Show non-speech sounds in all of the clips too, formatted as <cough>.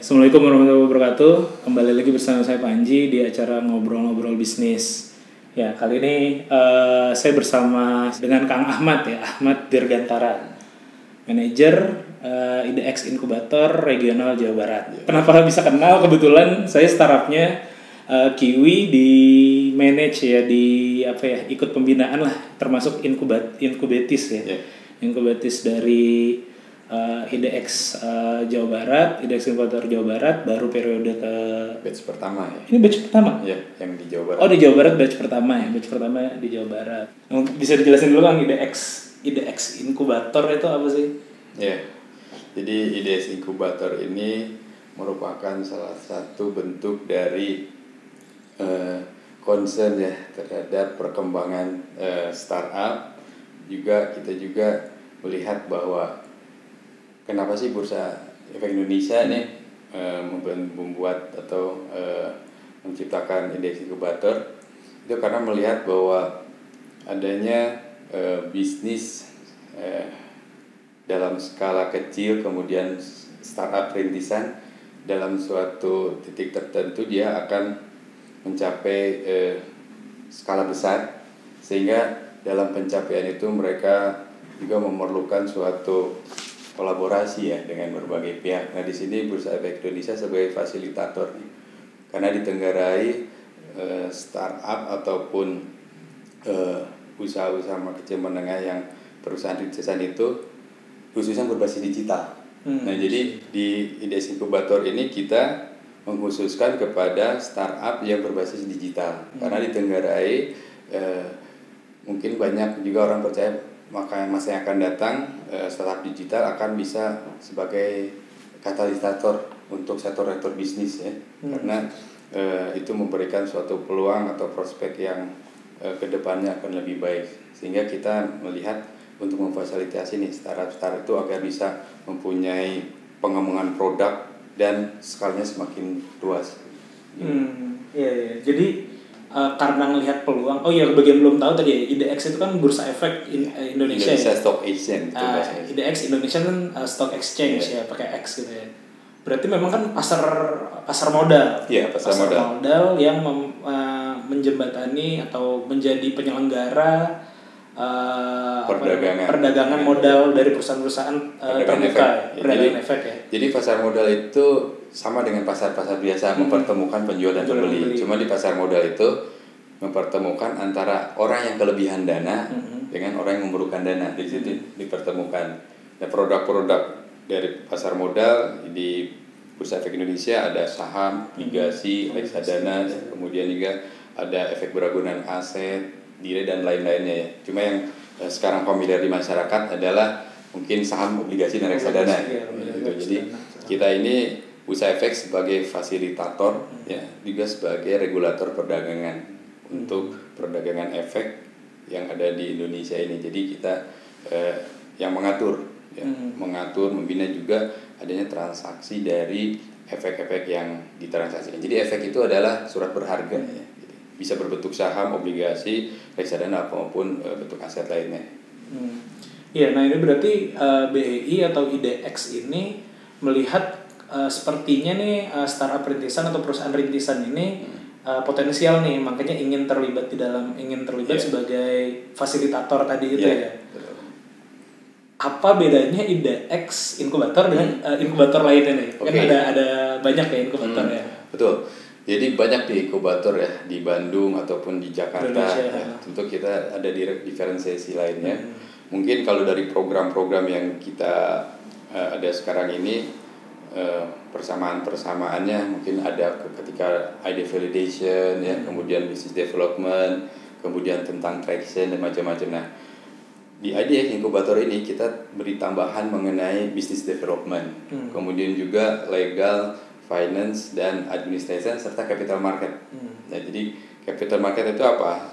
Assalamualaikum warahmatullahi wabarakatuh. Kembali lagi bersama saya Panji di acara ngobrol-ngobrol bisnis. Ya kali ini eh, saya bersama dengan Kang Ahmad ya Ahmad Dirgantara, manajer eh, IDX Inkubator Regional Jawa Barat. Kenapa bisa kenal? Kebetulan saya startupnya eh, Kiwi di manage ya di apa ya ikut pembinaan lah termasuk inkubat inkubatis ya. Ya. Inkubatis dari uh, IDX uh, Jawa Barat, IDX Inkubator Jawa Barat baru periode ke batch pertama ya ini batch pertama. ya yang di Jawa Barat Oh di Jawa Barat batch pertama ya, batch pertama di Jawa Barat. Bisa dijelasin dulu Kang IDX IDX Inkubator itu apa sih? ya jadi IDS inkubator ini merupakan salah satu bentuk dari eh, concern ya terhadap perkembangan eh, startup juga kita juga melihat bahwa kenapa sih bursa efek Indonesia nih eh, membuat atau eh, menciptakan indeks inkubator? Itu karena melihat bahwa adanya eh, bisnis eh, dalam skala kecil kemudian startup rintisan dalam suatu titik tertentu dia akan mencapai eh, skala besar. Sehingga dalam pencapaian itu mereka juga memerlukan suatu kolaborasi ya dengan berbagai pihak. Nah di sini Bursa Efek Indonesia sebagai fasilitator nih. karena ditenggarai eh, startup ataupun eh, usaha-usaha kecil menengah yang perusahaan rintisan itu khususnya berbasis digital. Hmm. Nah jadi di Indeks Inkubator ini kita mengkhususkan kepada startup yang berbasis digital karena ditenggarai eh, mungkin banyak juga orang percaya maka masa yang akan datang eh, startup digital akan bisa sebagai katalisator untuk sektor-sektor bisnis ya Hmm. karena eh, itu memberikan suatu peluang atau prospek yang eh, ke depannya akan lebih baik sehingga kita melihat untuk memfasilitasi nih startup-startup itu agar bisa mempunyai pengembangan produk dan skalanya semakin luas. Hmm, iya iya. Jadi uh, karena ngelihat peluang, oh iya bagian belum tahu tadi ya, IDX itu kan bursa efek in- eh, Indonesia. Indonesia ya? Stock Exchange itu Ah, bahasanya. IDX Indonesia kan uh, stock exchange ya pakai X gitu ya. Berarti memang kan pasar pasar modal. Iya, pasar modal. yang mem- uh, menjembatani atau menjadi penyelenggara uh, Perdagangan. perdagangan modal dari perusahaan-perusahaan uh, Perdagangan terbuka, efek. ya, Ya, perdagangan jadi- efek ya. Jadi pasar modal itu sama dengan pasar-pasar biasa mempertemukan penjual dan Penjual dan pembeli. pembeli. Cuma di pasar modal itu mempertemukan antara orang yang kelebihan dana Mhm. dengan orang yang memerlukan dana di situ dipertemukan. Nah produk-produk dari pasar modal di Bursa Efek Indonesia ada saham, obligasi, reksadana, kemudian juga ada efek beragunan aset, dire dan lain-lainnya ya. Cuma yang eh, sekarang familiar di masyarakat adalah mungkin saham, obligasi dan reksadana. Obligasi, ya, Gitu. Jadi kita ini Bursa Efek sebagai fasilitator ya juga sebagai regulator perdagangan untuk perdagangan efek yang ada di Indonesia ini. Jadi kita eh, yang mengatur ya, Hmm. mengatur membina juga adanya transaksi dari efek-efek yang ditransaksikan. Jadi efek itu adalah surat berharga ya. Bisa berbentuk saham, obligasi, reksadana maupun eh, bentuk aset lainnya. Hmm. Iya, nah ini berarti uh, BEI atau IDX ini melihat uh, sepertinya nih uh, startup rintisan atau perusahaan rintisan ini uh, potensial nih, makanya ingin terlibat di dalam ingin terlibat Iya. sebagai fasilitator tadi itu Iya, ya. betul. Apa bedanya IDX inkubator dengan uh, inkubator lainnya nih? Kan Oke. ada ada banyak ya inkubator Hmm, ya. Betul. Jadi banyak di inkubator ya di Bandung ataupun di Jakarta. Indonesia. Ya. Tentu kita ada di diferensiasi lainnya. Hmm. Mungkin kalau dari program-program yang kita eh, ada sekarang ini eh, persamaan-persamaannya mungkin ada ke- ketika ID validation ya, Hmm. kemudian business development, kemudian tentang traction dan macam-macam. Nah, di IDX inkubator ini kita beri tambahan mengenai business development, Hmm. kemudian juga legal, finance dan administration serta capital market. Hmm. Nah, jadi capital market itu apa?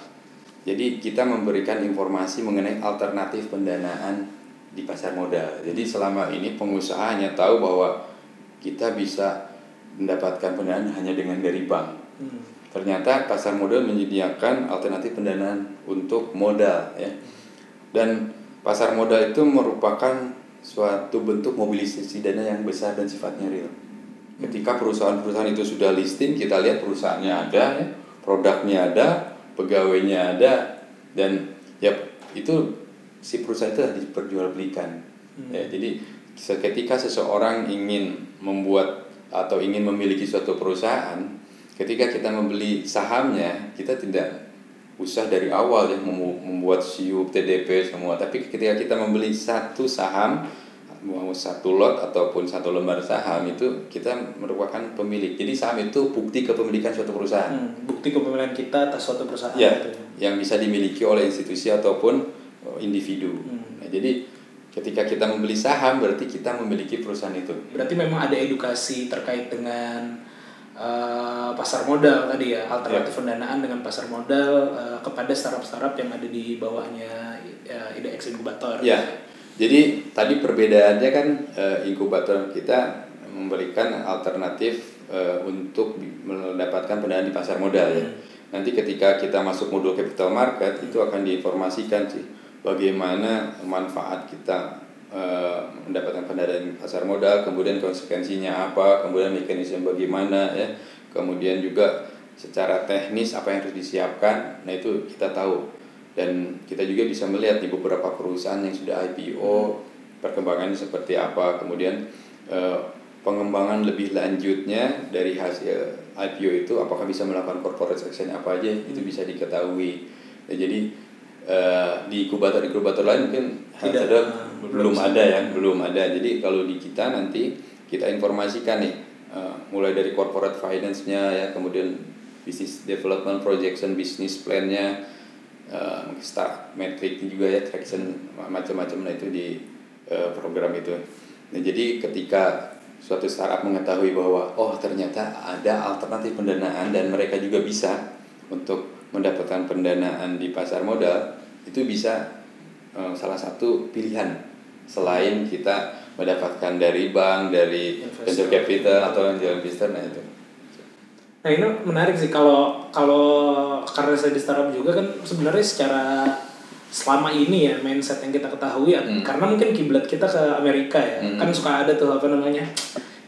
Jadi kita memberikan informasi mengenai alternatif pendanaan di pasar modal. Jadi selama ini pengusaha hanya tahu bahwa kita bisa mendapatkan pendanaan hanya dengan dari bank. Hmm. Ternyata pasar modal menyediakan alternatif pendanaan untuk modal ya. Dan pasar modal itu merupakan suatu bentuk mobilisasi dana yang besar dan sifatnya real. Ketika perusahaan-perusahaan itu sudah listing, kita lihat perusahaannya ada, ya, produknya ada, pegawainya ada, dan ya itu si perusahaan itu diperjualbelikan. Hmm. Ya, jadi ketika seseorang ingin membuat atau ingin memiliki suatu perusahaan, ketika kita membeli sahamnya, kita tidak usah dari awal ya membuat siup TDP semua tapi ketika kita membeli satu saham mau satu lot ataupun satu lembar saham itu kita merupakan pemilik jadi saham itu bukti kepemilikan suatu perusahaan hmm, bukti kepemilikan kita atas suatu perusahaan ya, itu. yang bisa dimiliki oleh institusi ataupun oh, individu hmm. nah, jadi ketika kita membeli saham berarti kita memiliki perusahaan itu berarti memang ada edukasi terkait dengan uh, pasar modal tadi ya alternatif yeah. pendanaan dengan pasar modal uh, kepada startup-startup yang ada di bawahnya uh, IDX inkubator. Ya. Yeah. Jadi tadi perbedaannya kan uh, inkubator kita memberikan alternatif uh, untuk mendapatkan pendanaan di pasar modal ya. Hmm. Nanti ketika kita masuk modul capital market itu akan diinformasikan sih bagaimana manfaat kita Eh, mendapatkan pendanaan pasar modal, kemudian konsekuensinya apa, kemudian mekanisme bagaimana ya, kemudian juga secara teknis apa yang harus disiapkan, nah itu kita tahu dan kita juga bisa melihat di beberapa perusahaan yang sudah IPO perkembangannya seperti apa, kemudian eh, pengembangan lebih lanjutnya dari hasil IPO itu apakah bisa melakukan corporate action apa aja itu bisa diketahui. Nah, jadi uh, di inkubator inkubator lain mungkin tidak. Ada belum ada ya belum ada. Jadi kalau di kita nanti kita informasikan nih uh, mulai dari corporate finance-nya ya kemudian business development projection business plan-nya uh, start metric juga ya traction macam-macam nah itu di uh, program itu. Nah jadi ketika suatu startup mengetahui bahwa oh ternyata ada alternatif pendanaan dan mereka juga bisa untuk mendapatkan pendanaan di pasar modal itu bisa uh, salah satu pilihan. Selain kita mendapatkan dari bank, dari venture capital atau angel investor nah itu. Nah ini menarik sih kalau kalau karena saya di startup juga kan sebenarnya secara selama ini ya mindset yang kita ketahui ya hmm. karena mungkin kiblat kita ke Amerika ya hmm. kan suka ada tuh apa namanya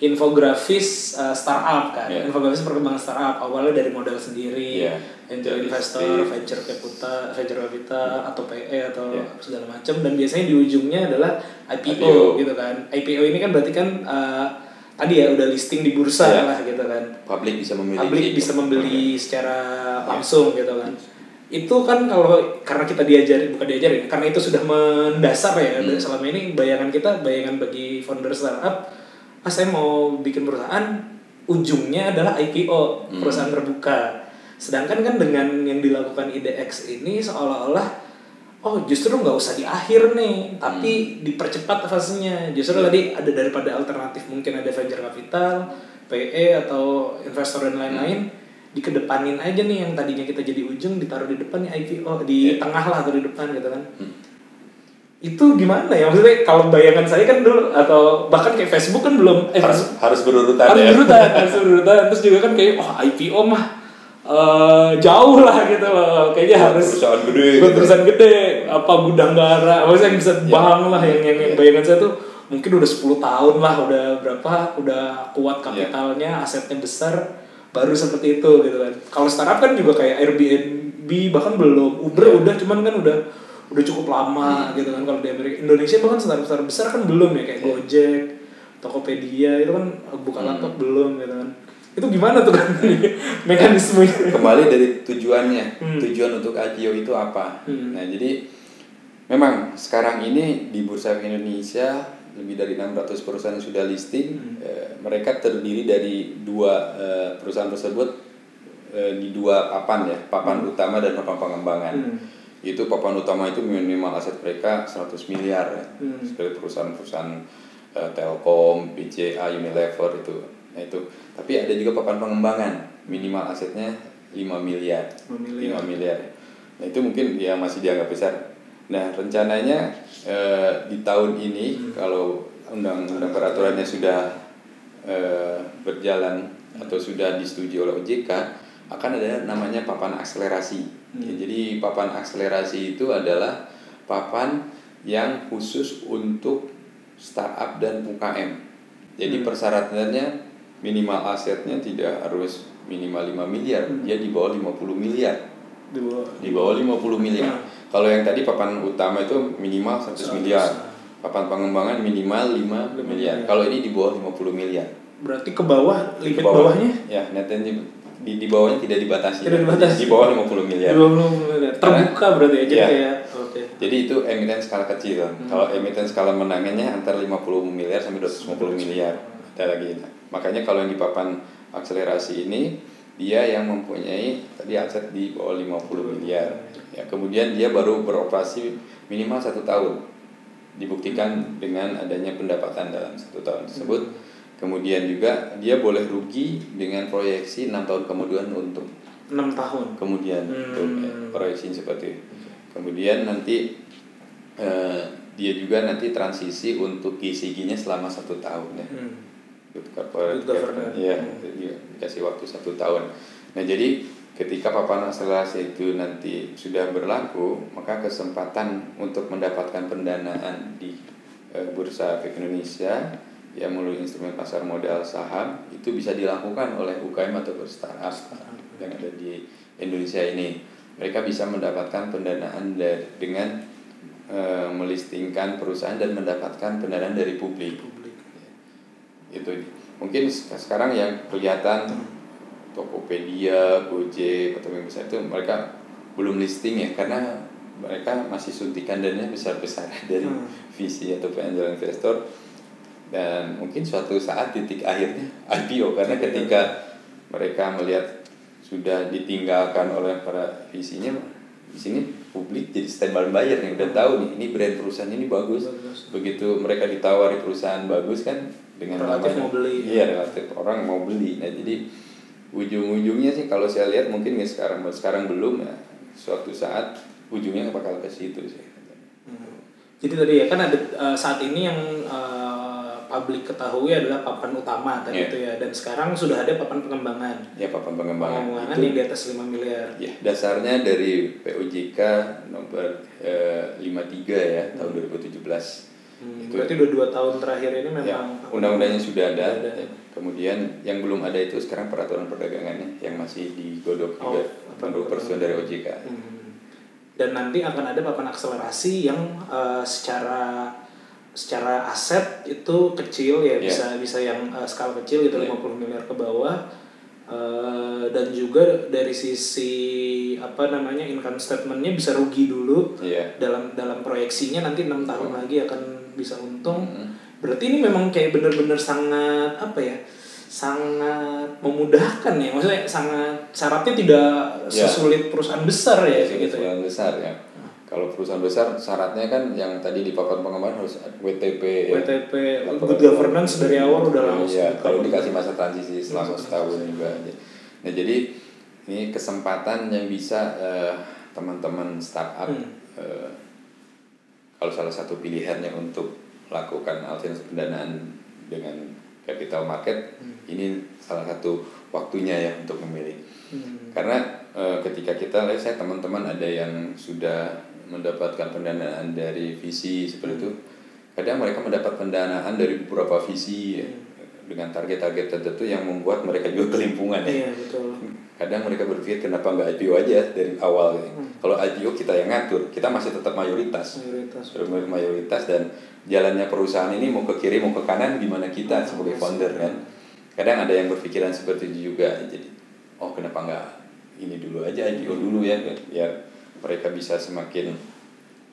infografis uh, startup kan yeah. infografis perkembangan startup awalnya dari modal sendiri yeah. angel investor venture capital venture capital atau PE atau yeah. segala macam dan biasanya di ujungnya adalah IPO, IPO gitu kan IPO ini kan berarti kan uh, tadi ya udah listing di bursa yeah. lah gitu kan. Publik bisa membeli publik bisa membeli secara langsung gitu kan. Itu kan kalau karena kita diajari bukan diajari karena itu sudah mendasar ya. Hmm. selama ini bayangan kita bayangan bagi founder startup ah saya mau bikin perusahaan ujungnya adalah IPO hmm. perusahaan terbuka. Sedangkan kan dengan yang dilakukan IDX ini seolah-olah oh justru nggak usah di akhir nih tapi hmm. dipercepat fasenya justru yeah. tadi ada daripada alternatif mungkin ada venture capital PE atau investor dan lain-lain hmm. dikedepanin aja nih yang tadinya kita jadi ujung ditaruh di depan nih IPO di yeah. tengah lah atau di depan gitu kan hmm itu gimana ya maksudnya kalau bayangan saya kan dulu atau bahkan kayak Facebook kan belum eh, harus harus berurutan harus ya berurutan <laughs> harus berurutan terus juga kan kayak oh IPO mah uh, jauh lah gitu loh kayaknya oh, harus perusahaan gede gitu. perusahaan gede apa gudang gara maksudnya yang bisa ya. lah yang yang, yang bayangan saya tuh mungkin udah 10 tahun lah udah berapa udah kuat ya. kapitalnya ya. asetnya besar baru seperti itu gitu kan kalau startup kan juga kayak Airbnb bahkan belum Uber ya. udah cuman kan udah udah cukup lama hmm. gitu kan kalau di Amerika Indonesia bahkan startup startup besar kan belum ya kayak Gojek Tokopedia itu kan buka laptop hmm. belum gitu kan itu gimana tuh kan <laughs> mekanismenya kembali dari tujuannya hmm. tujuan untuk IPO itu apa hmm. nah jadi memang sekarang ini di bursa Indonesia lebih dari 600 perusahaan yang sudah listing hmm. eh, mereka terdiri dari dua eh, perusahaan tersebut eh, di dua papan ya papan hmm. utama dan papan pengembangan hmm itu papan utama itu minimal aset mereka 100 miliar ya hmm. seperti perusahaan-perusahaan Telkom, BCA, Unilever itu nah itu tapi ada juga papan pengembangan minimal asetnya 5 miliar 5 miliar, 5 miliar. nah itu mungkin ya masih dianggap besar nah rencananya uh, di tahun ini hmm. kalau undang-undang peraturannya sudah uh, berjalan atau sudah disetujui oleh OJK akan ada namanya papan akselerasi. Hmm. Ya, jadi papan akselerasi itu adalah papan yang khusus untuk startup dan UKM. Jadi hmm. persyaratannya minimal asetnya tidak harus minimal 5 miliar, Hmm. dia di bawah 50 miliar. Di bawah. Di bawah 50 miliar. Hmm. Kalau yang tadi papan utama itu minimal 100 miliar. Papan pengembangan minimal 5 Lima miliar. miliar. Kalau ini di bawah 50 miliar. Berarti ke bawah limit Ke bawah- bawahnya Ya, net di, di, di bawahnya tidak dibatasi. Tidak dibatasi. Di bawah 50 miliar. 20 miliar. Terbuka berarti ya. Jadi Iya. kayak oke. Jadi itu emiten skala kecil. Kalau emiten skala menengahnya antara 50 miliar sampai 250 miliar. Ada lagi. Nah, makanya kalau yang di papan akselerasi ini dia yang mempunyai tadi aset di bawah 50 miliar. Ya, kemudian dia baru beroperasi minimal satu tahun. Dibuktikan dengan adanya pendapatan dalam satu tahun tersebut. Kemudian juga dia boleh rugi dengan proyeksi enam tahun kemudian untung 6 tahun. kemudian Hmm. tuh, ya, proyeksi seperti itu. Kemudian nanti eh, dia juga nanti transisi untuk GCG-nya selama satu tahun ya. Hmm. Gitu, corporate Good governance. Iya, iya, dikasih waktu satu tahun. Nah jadi ketika papan akselerasi itu nanti sudah berlaku, maka kesempatan untuk mendapatkan pendanaan di eh, Bursa Efek Indonesia yang melalui instrumen pasar modal saham itu bisa dilakukan oleh UKM atau startup yang ada di Indonesia ini. Mereka bisa mendapatkan pendanaan dari, dengan eh, melistingkan perusahaan dan mendapatkan pendanaan dari Publik. Itu. Mungkin sek- sekarang yang kelihatan Tokopedia, Gojek atau yang besar itu mereka belum listing ya karena mereka masih suntikan dana besar-besar <laughs> dari Hmm. visi atau angel investor. Dan mungkin suatu saat titik akhirnya <laughs> IPO karena ketika mereka melihat sudah ditinggalkan oleh para visinya di sini publik jadi standby buyer nih udah tahu nih ini brand perusahaan ini Bagus. begitu mereka ditawari perusahaan bagus kan dengan Relatif namanya mau beli. iya relatif orang mau beli nah jadi ujung-ujungnya sih kalau saya lihat mungkin ya sekarang sekarang belum ya suatu saat ujungnya bakal ke situ sih Hmm. Jadi tadi ya kan ada eh, saat ini yang eh, publik ketahui adalah papan utama tadi Iya. itu ya dan sekarang sudah ada papan pengembangan. ya papan pengembangan Pengembangan itu yang di atas 5 miliar. ya dasarnya dari POJK nomor eh, 53 ya tahun 2017 Hmm, Itu- berarti udah dua tahun terakhir ini memang ya undang-undangnya sudah ada, ada. Ya. kemudian yang belum ada itu sekarang peraturan perdagangannya yang masih digodok Oh, juga menurut persetujuan dari OJK Hmm. Dan nanti akan ada papan akselerasi yang eh, secara secara aset itu kecil ya Iya. bisa bisa yang eh, skala kecil gitu. 50 miliar ke bawah Eh, dan juga dari sisi apa namanya income statementnya bisa rugi dulu Iya. dalam dalam proyeksinya nanti enam tahun lagi akan bisa untung Hmm. berarti ini memang kayak bener-bener sangat apa ya sangat memudahkan ya maksudnya sangat syaratnya tidak Ya. sesulit perusahaan besar ya kayak gitu ya besar ya kalau perusahaan besar syaratnya kan yang tadi di papan pengembangan harus WTP ya. WTP good governance dari awal udah Iya, langsung kalau dikasih masa transisi selama setahun juga nah jadi ini kesempatan yang bisa eh, teman-teman startup Hmm. eh, kalau salah satu pilihannya untuk melakukan alternatif pendanaan dengan capital market Hmm. ini salah satu waktunya ya untuk memilih Hmm. karena eh, ketika kita lihat saya teman-teman ada yang sudah mendapatkan pendanaan dari visi seperti itu kadang mereka mendapat pendanaan dari beberapa visi ya, dengan target-target tertentu yang membuat mereka juga kelimpungan ya. Iya betul. Kadang mereka berpikir kenapa nggak IPO aja dari awal? Gitu. Hmm. kalau IPO kita yang ngatur kita masih tetap mayoritas. Mayoritas Benar-benar mayoritas dan jalannya perusahaan ini mau ke kiri mau ke kanan gimana kita sebagai founder kan? Kadang ada yang berpikiran seperti itu juga jadi oh kenapa nggak ini dulu aja IPO dulu ya biar mereka bisa semakin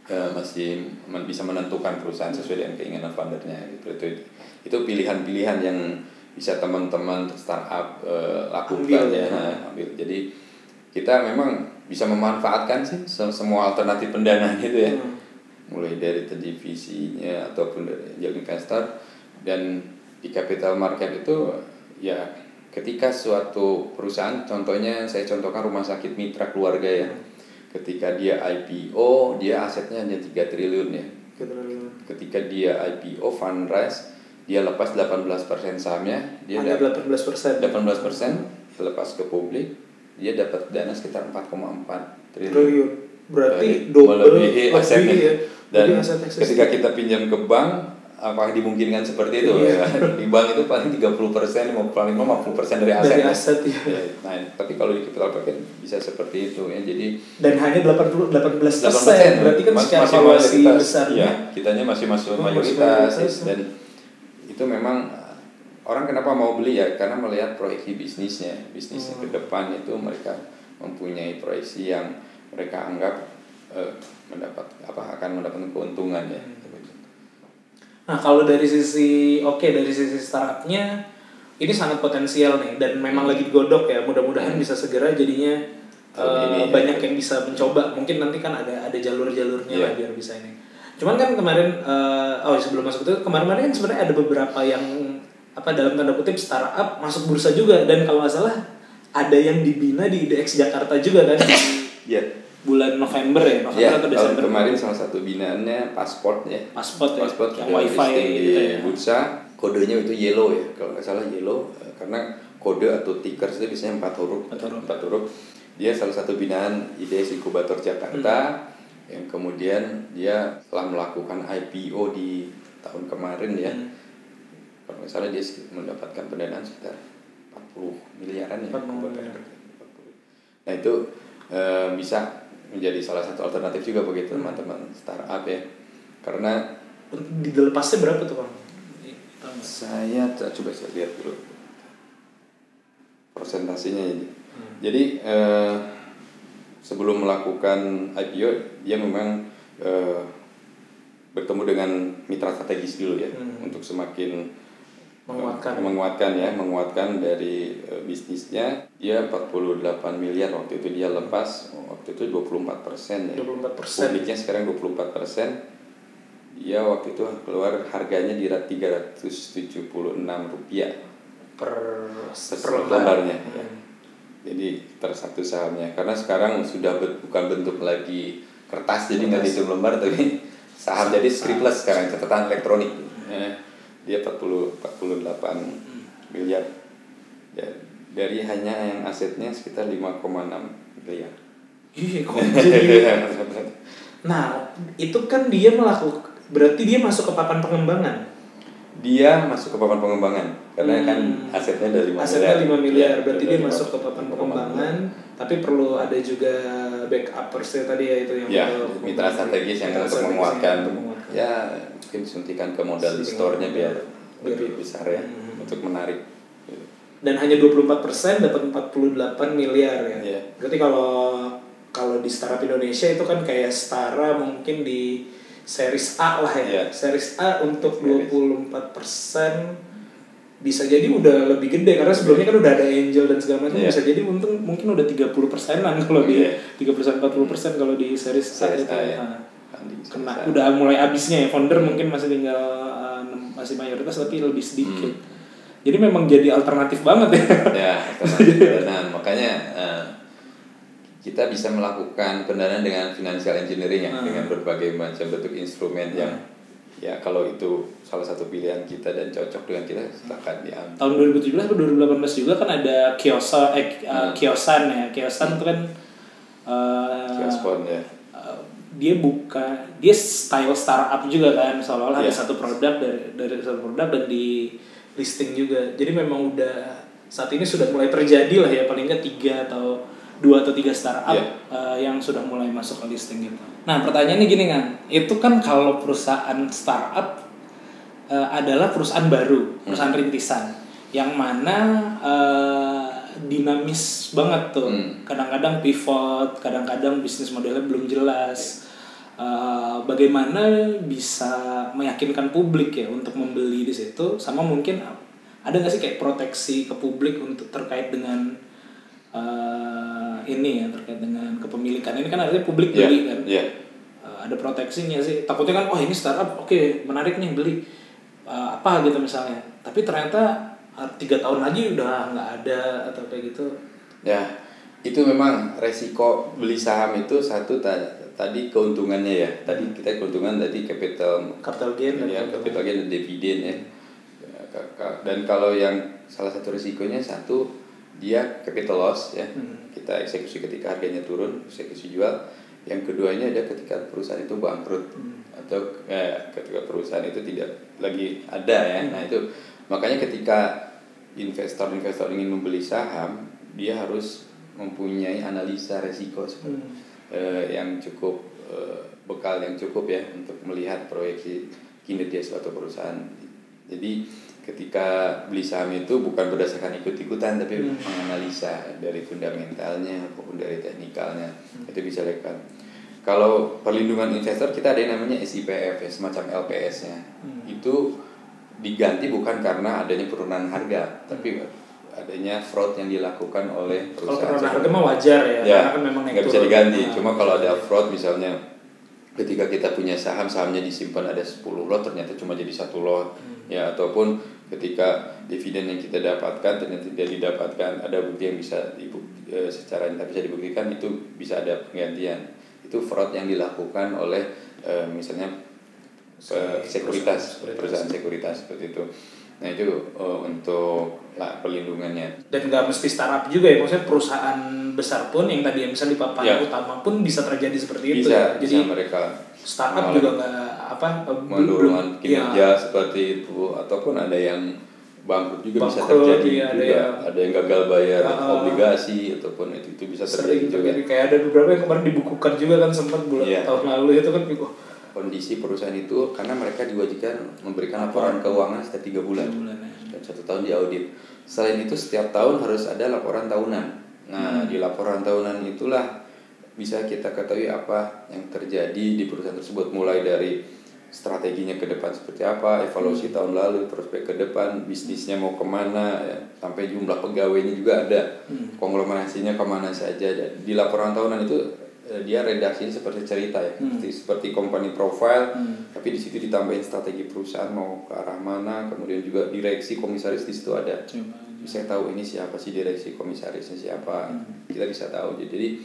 eh, masih men- bisa menentukan perusahaan sesuai dengan keinginan foundernya gitu. Itu itu pilihan-pilihan yang bisa teman-teman startup eh, lakukan Ambil, ya. ya. Nah, <laughs> ambil. Jadi kita memang bisa memanfaatkan sih se- semua alternatif pendanaan <laughs> itu ya. Hmm. mulai dari tadi visinya ataupun dari angel investor. Dan di capital market itu ya ketika suatu perusahaan contohnya saya contohkan rumah sakit mitra keluarga ya. Ketika dia IPO dia asetnya hanya 3 triliun ya. Ketika dia IPO fundraise dia lepas 18% sahamnya dia hanya dapat 18 persen 18% lepas ke publik dia dapat dana sekitar 4,4 triliun triliun berarti double melebihi asetnya. ya dan Lebih aset ketika kita pinjam ke bank apa dimungkinkan seperti itu Iya. ya. <laughs> Di bank itu paling 30 persen, paling 50 persen dari aset. Dari aset, ya. Ya, Nah, tapi kalau di capital market bisa seperti itu ya. Jadi Dan hanya 80 18 persen. 8%, Berarti kan Mas- secara masih valuasi mayoritas. besarnya. Iya, kitanya masih masuk Oh, masih mayoritas mayoritas. dan itu memang uh, orang kenapa mau beli ya karena melihat proyeksi bisnisnya bisnisnya Hmm. ke depan itu mereka mempunyai proyeksi yang mereka anggap uh, mendapat apa akan mendapatkan keuntungan ya Hmm. Nah kalau dari sisi oke dari sisi startupnya ini sangat potensial nih dan memang lagi digodok ya mudah-mudahan bisa segera jadinya eh, ini, ya. banyak yang bisa mencoba mungkin nanti kan ada ada jalur-jalurnya Iya. lah biar bisa ini. Cuman kan kemarin eh, oh sebelum masuk itu kemarin-kemarin kan sebenarnya ada beberapa yang apa dalam tanda kutip startup masuk bursa juga. Dan kalau nggak salah ada yang dibina di IDX Jakarta juga kan? Di ya bulan November ya November ya atau Desember. kemarin salah satu binaannya pasport ya. Pasport ya pasport yang wifi gitu ya. bursa. Kodenya itu yellow ya kalau nggak salah yellow. Eh, karena kode atau tickers itu biasanya empat huruf. Empat huruf. empat huruf. Dia salah satu binaan IDS Inkubator Jakarta. Hmm. Yang kemudian dia telah melakukan IPO di tahun kemarin ya Hmm. kalau salah dia mendapatkan pendanaan sekitar 40 miliaran ya 40 miliar. 40. nah itu eh, bisa menjadi salah satu alternatif juga bagi teman-teman startup ya karena di lepasnya berapa tuh bang? Saya coba saya lihat dulu persentasenya ini. Hmm. Jadi eh, sebelum melakukan IPO dia memang eh, bertemu dengan mitra strategis dulu ya Hmm. untuk semakin Menguatkan. eh, menguatkan ya menguatkan dari eh, bisnisnya dia 48 miliar waktu itu dia lepas waktu itu 24 persen ya 24%. publiknya sekarang 24 persen dia waktu itu keluar harganya di 376 rupiah per per lembarnya ya. Jadi per satu sahamnya. Karena sekarang sudah ben- bukan bentuk lagi kertas jadi nggak dihitung lembar tapi <laughs> saham. Jadi scriptless sekarang catatan elektronik. Ya, dia 40 48 miliar. Ya, dari hanya yang asetnya sekitar 5,6 miliar. Iya, <laughs> jadi. Nah, itu kan dia melakukan berarti dia masuk ke papan pengembangan. Dia masuk ke papan pengembangan karena Hmm. kan asetnya dari 5 Asetnya 5 miliar, Ya, berarti dari dia lima- masuk ke papan pengembangan, tapi perlu ada juga backupers ya tadi ya itu yang ya mitra strategis yang mitra untuk menguatkan ya mungkin suntikan ke modal di store-nya biar lebih besar ya Hmm. untuk menarik Dan hanya 24% dapat 48 miliar ya. Iya. Berarti kalau kalau di startup Indonesia itu kan kayak setara mungkin di series A lah ya. Iya. Series A untuk Series. 24% bisa jadi udah lebih gede karena sebelumnya kan udah ada angel dan segala macam Iya. bisa jadi untung mungkin udah 30 persenan kalau di Iya. 30 persen 40 persen kalau di series, Series A, ya. Nah, kena udah mulai habisnya ya founder mungkin masih tinggal uh, enam- masih mayoritas tapi lebih sedikit Hmm. jadi memang jadi alternatif banget ya ya alternatif <laughs> pendanaan makanya eh, kita bisa melakukan pendanaan dengan financial engineering ya Hmm. dengan berbagai macam bentuk instrumen yang ya kalau itu salah satu pilihan kita dan cocok dengan kita silakan diambil tahun 2017 atau 2018 juga kan ada kiosa eh, uh, Hmm. kiosan ya kiosan itu kan uh, Kioskon ya uh, dia buka dia style startup juga kan seolah-olah ada Iya. satu produk dari dari satu produk dan di listing juga jadi memang udah saat ini sudah mulai terjadi lah ya paling nggak tiga atau dua atau tiga startup Iya. uh, yang sudah mulai masuk ke listing gitu. Nah pertanyaannya gini kan itu kan kalau perusahaan startup uh, adalah perusahaan baru perusahaan rintisan yang mana uh, dinamis banget tuh. Hmm. kadang-kadang pivot kadang-kadang bisnis modelnya belum jelas. Uh, bagaimana bisa meyakinkan publik ya untuk membeli di situ? Sama mungkin ada nggak sih kayak proteksi ke publik untuk terkait dengan uh, ini ya terkait dengan kepemilikan ini kan artinya publik Iya, beli kan iya. Uh, ada proteksinya sih takutnya kan oh ini startup oke menarik nih beli Uh, apa gitu misalnya tapi ternyata uh, tiga tahun lagi udah nggak ada atau kayak gitu Ya, itu memang resiko beli saham itu satu ta- tadi keuntungannya ya. Tadi kita keuntungan tadi capital capital gain dan ya, keuntungan. capital gain dan dividen ya. Ya, Dan kalau yang salah satu risikonya satu dia capital loss ya. Hmm. Kita eksekusi ketika harganya turun, eksekusi jual. Yang keduanya ada ketika perusahaan itu bangkrut Hmm. untuk eh, ketika perusahaan itu tidak lagi ada ya. Nah itu makanya ketika investor-investor ingin membeli saham, dia harus mempunyai analisa resiko seperti Hmm. eh, yang cukup eh, bekal yang cukup ya untuk melihat proyeksi kinerja suatu perusahaan. Jadi ketika beli saham itu bukan berdasarkan ikut-ikutan tapi Hmm. menganalisa dari fundamentalnya maupun dari teknikalnya itu bisa dilakukan. Kalau perlindungan investor kita ada yang namanya SIPF ya, semacam LPS-nya. Hmm. Itu diganti bukan karena adanya penurunan harga, tapi adanya fraud yang dilakukan oleh Kalau perusahaan. penurunan harga mah wajar ya, Ya, karena kan memang nggak bisa diganti. Nah, Cuma kalau ada fraud misalnya ketika kita punya saham, sahamnya disimpan ada 10 lot ternyata cuma jadi satu lot. Hmm. Ya, ataupun ketika dividen yang kita dapatkan ternyata tidak didapatkan, ada bukti yang bisa dibu- eh, secara bisa dibuktikan itu bisa ada penggantian. Itu fraud yang dilakukan oleh eh, misalnya eh, sekuritas, perusahaan sekuritas seperti itu. Nah, itu eh, untuk lah perlindungannya. dan nggak mesti startup juga ya maksudnya perusahaan besar pun yang tadi yang bisa di papan Ya. utama pun bisa terjadi seperti itu Bisa, ya jadi bisa mereka startup juga nggak apa eh, menurunkan ya, kinerja seperti itu ataupun ada yang bangkrut juga bisa Bangkrut, terjadi iya, ada juga yang- ada yang gagal bayar Ah. obligasi ataupun itu itu bisa terjadi sering juga terjadi kayak ada beberapa yang kemarin dibukukan juga kan sempat bulan Iya. tahun lalu itu kan oh, kondisi perusahaan itu karena mereka diwajibkan memberikan laporan keuangan setiap tiga bulan bulan ya. dan satu tahun diaudit selain itu setiap tahun harus ada laporan tahunan nah Hmm. di laporan tahunan itulah bisa kita ketahui apa yang terjadi di perusahaan tersebut mulai dari strateginya ke depan seperti apa Hmm. evaluasi tahun lalu prospek ke depan bisnisnya mau ke mana ya, sampai jumlah pegawainya juga ada Hmm. konglomerasinya ke mana saja Dan di laporan tahunan itu eh, dia redaksinya seperti cerita ya Hmm. seperti, seperti company profile Hmm. tapi di situ ditambahin strategi perusahaan mau ke arah mana kemudian juga direksi komisaris di situ ada Coba. bisa tahu ini siapa sih direksi komisarisnya siapa Hmm. kita bisa tahu jadi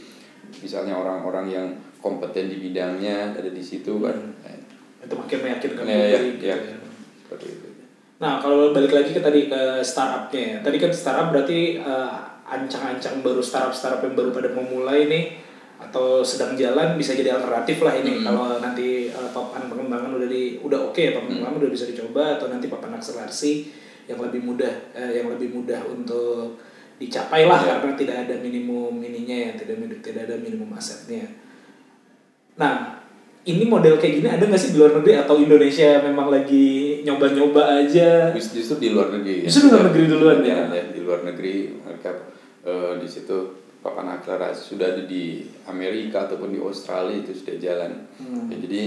misalnya orang-orang yang kompeten di bidangnya ada di situ kan Eh, itu makin meyakinkan ya, ya, gitu ya. ya. seperti itu Nah, kalau balik lagi ke tadi ke startupnya, ya. tadi kan startup berarti eh, ancang-ancang baru startup-startup yang baru pada memulai nih atau sedang jalan bisa jadi alternatif lah ini Hmm. kalau nanti eh, papan pengembangan udah di udah oke ya papan pengembangan udah bisa dicoba atau nanti papan akselerasi yang lebih mudah eh, yang lebih mudah untuk dicapai lah Ya. karena tidak ada minimum ininya ya tidak tidak ada minimum asetnya. Nah, ini model kayak gini ada nggak sih di luar negeri atau Indonesia memang lagi nyoba-nyoba aja? Just- justru di luar negeri Justru di luar negeri duluan, ya? ya, di luar negeri mereka eh, di situ papan akselerasi sudah ada di Amerika ataupun di Australia itu sudah jalan Hmm. Ya, jadi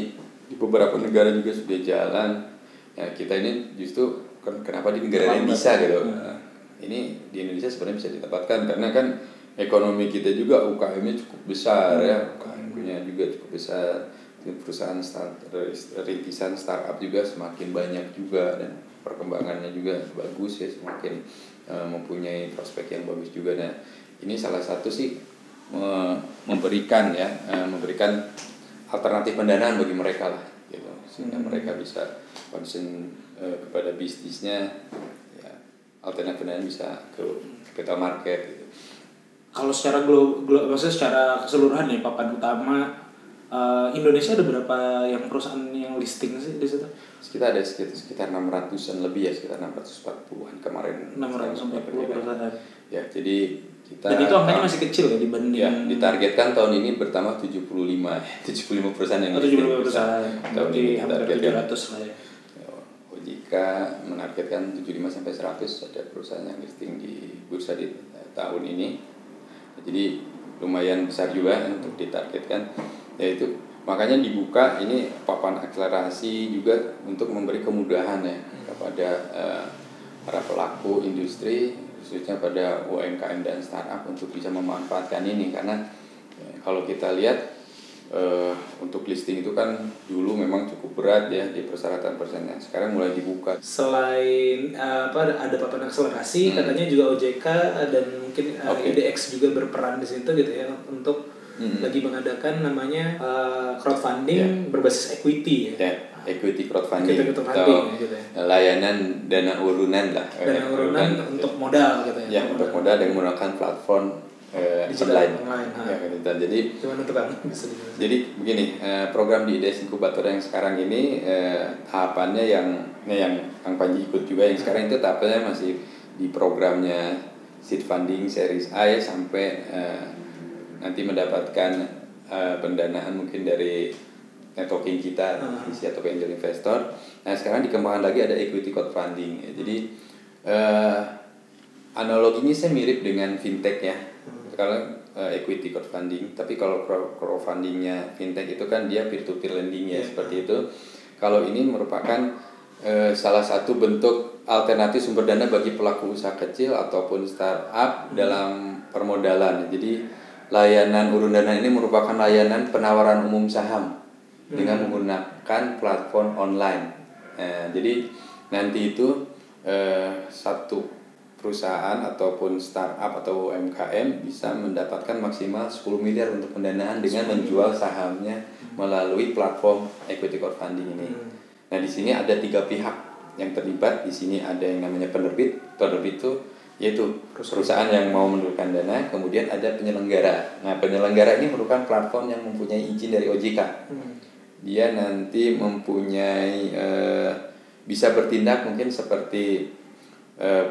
di beberapa negara juga sudah jalan ya kita ini justru kan kenapa di negara lain bisa gitu Hmm. Ini di Indonesia sebenarnya bisa ditempatkan karena kan ekonomi kita juga UKM-nya cukup besar ya. UKM-nya juga cukup besar. Perusahaan start, rintisan startup juga semakin banyak juga dan perkembangannya juga bagus ya semakin eh, mempunyai prospek yang bagus juga. Nah ini salah satu sih me- memberikan ya eh, memberikan alternatif pendanaan bagi mereka lah gitu. Sehingga Hmm. mereka bisa concern eh, kepada bisnisnya ya alternatif pendanaan bisa ke capital market gitu. Kalau secara glo, glo- maksudnya secara keseluruhan ya papan utama eh, Indonesia ada berapa yang perusahaan yang listing sih di situ? Kita ada sekitar sekitar 600-an lebih ya, sekitar 640-an kemarin. 640 perusahaan. Ya, jadi kita Dan itu angkanya masih kecil ya dibanding Ya, ditargetkan tahun ini bertambah 75 75 <laughs> perusahaan yang Oh, 75 perusahaan. Tahun ini hampir ditargetkan. 700 lah ya. OJK menargetkan 75 sampai 100 ada perusahaan yang listing di bursa di tahun ini. Jadi lumayan besar juga untuk ditargetkan. Yaitu makanya dibuka ini papan akselerasi juga untuk memberi kemudahan ya kepada eh, para pelaku industri khususnya pada UMKM dan startup untuk bisa memanfaatkan ini karena eh, kalau kita lihat eh, untuk listing itu kan dulu memang cukup berat ya di persyaratan persennya sekarang mulai dibuka Selain eh, apa ada papan akselerasi, Hmm. katanya juga OJK dan mungkin eh, Oke. IDX juga berperan di situ gitu ya untuk Hmm. lagi mengadakan namanya eh, crowdfunding berbasis equity ya. ya equity crowdfunding Equity crowdfunding, atau gitu ya. layanan dana urunan lah Dan urunan untuk modal gitu ya. ya untuk modal dengan menggunakan platform eh, Digital online. online. Ya, digital. Jadi tuh kan? <laughs> Bisa jadi begini, eh, program di IDES Inkubator yang sekarang ini eh, tahapannya yang nah, yang Kang Panji ikut juga yang sekarang itu tahapannya masih di programnya seed funding series A ya, sampai eh, nanti mendapatkan eh, pendanaan mungkin dari networking kita isi atau angel investor. Nah sekarang dikembangkan lagi ada equity crowdfunding. Ya. Jadi eh, analoginya saya mirip dengan fintech ya. Kalau eh, equity crowdfunding, tapi kalau crow- crowdfundingnya fintech itu kan dia peer to peer lending ya seperti itu. Kalau ini merupakan eh, salah satu bentuk alternatif sumber dana bagi pelaku usaha kecil ataupun startup dalam permodalan. Jadi layanan urun dana ini merupakan layanan penawaran umum saham dengan menggunakan platform online. Nah, jadi nanti itu eh, satu perusahaan ataupun startup atau UMKM bisa mendapatkan maksimal 10 miliar untuk pendanaan dengan menjual sahamnya melalui platform equity crowdfunding ini. Nah, di sini ada tiga pihak yang terlibat. Di sini ada yang namanya penerbit. Penerbit itu yaitu perusahaan yang mau menurunkan dana, kemudian ada penyelenggara. Nah, penyelenggara ini merupakan platform yang mempunyai izin dari OJK dia nanti mempunyai eh, bisa bertindak mungkin seperti eh,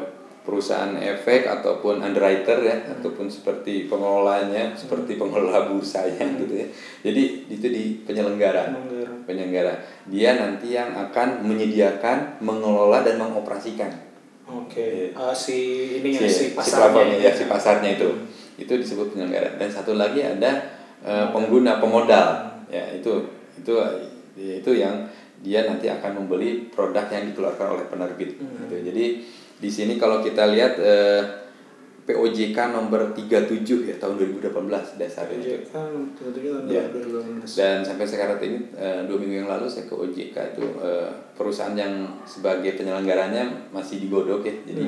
perusahaan efek ataupun underwriter ya ataupun seperti pengelolanya seperti pengelola bursanya gitu ya. Jadi itu di penyelenggara. Penyelenggara. penyelenggara. Dia nanti yang akan menyediakan mengelola dan mengoperasikan. Oke. Eh, si ini ya si, si si pasarnya. platformnya ya. si pasarnya itu. Itu disebut penyelenggara. Dan satu lagi ada eh, pengguna pemodal. Ya itu itu itu yang dia nanti akan membeli produk yang dikeluarkan oleh penerbit gitu. jadi di sini kalau kita lihat eh, POJK nomor 37 ya tahun 2018 dasarnya itu. OJK tentunya tahun Ya. 2018. dan sampai sekarang ini eh, dua minggu yang lalu saya ke OJK itu eh, perusahaan yang sebagai penyelenggaranya masih digodok ya. Jadi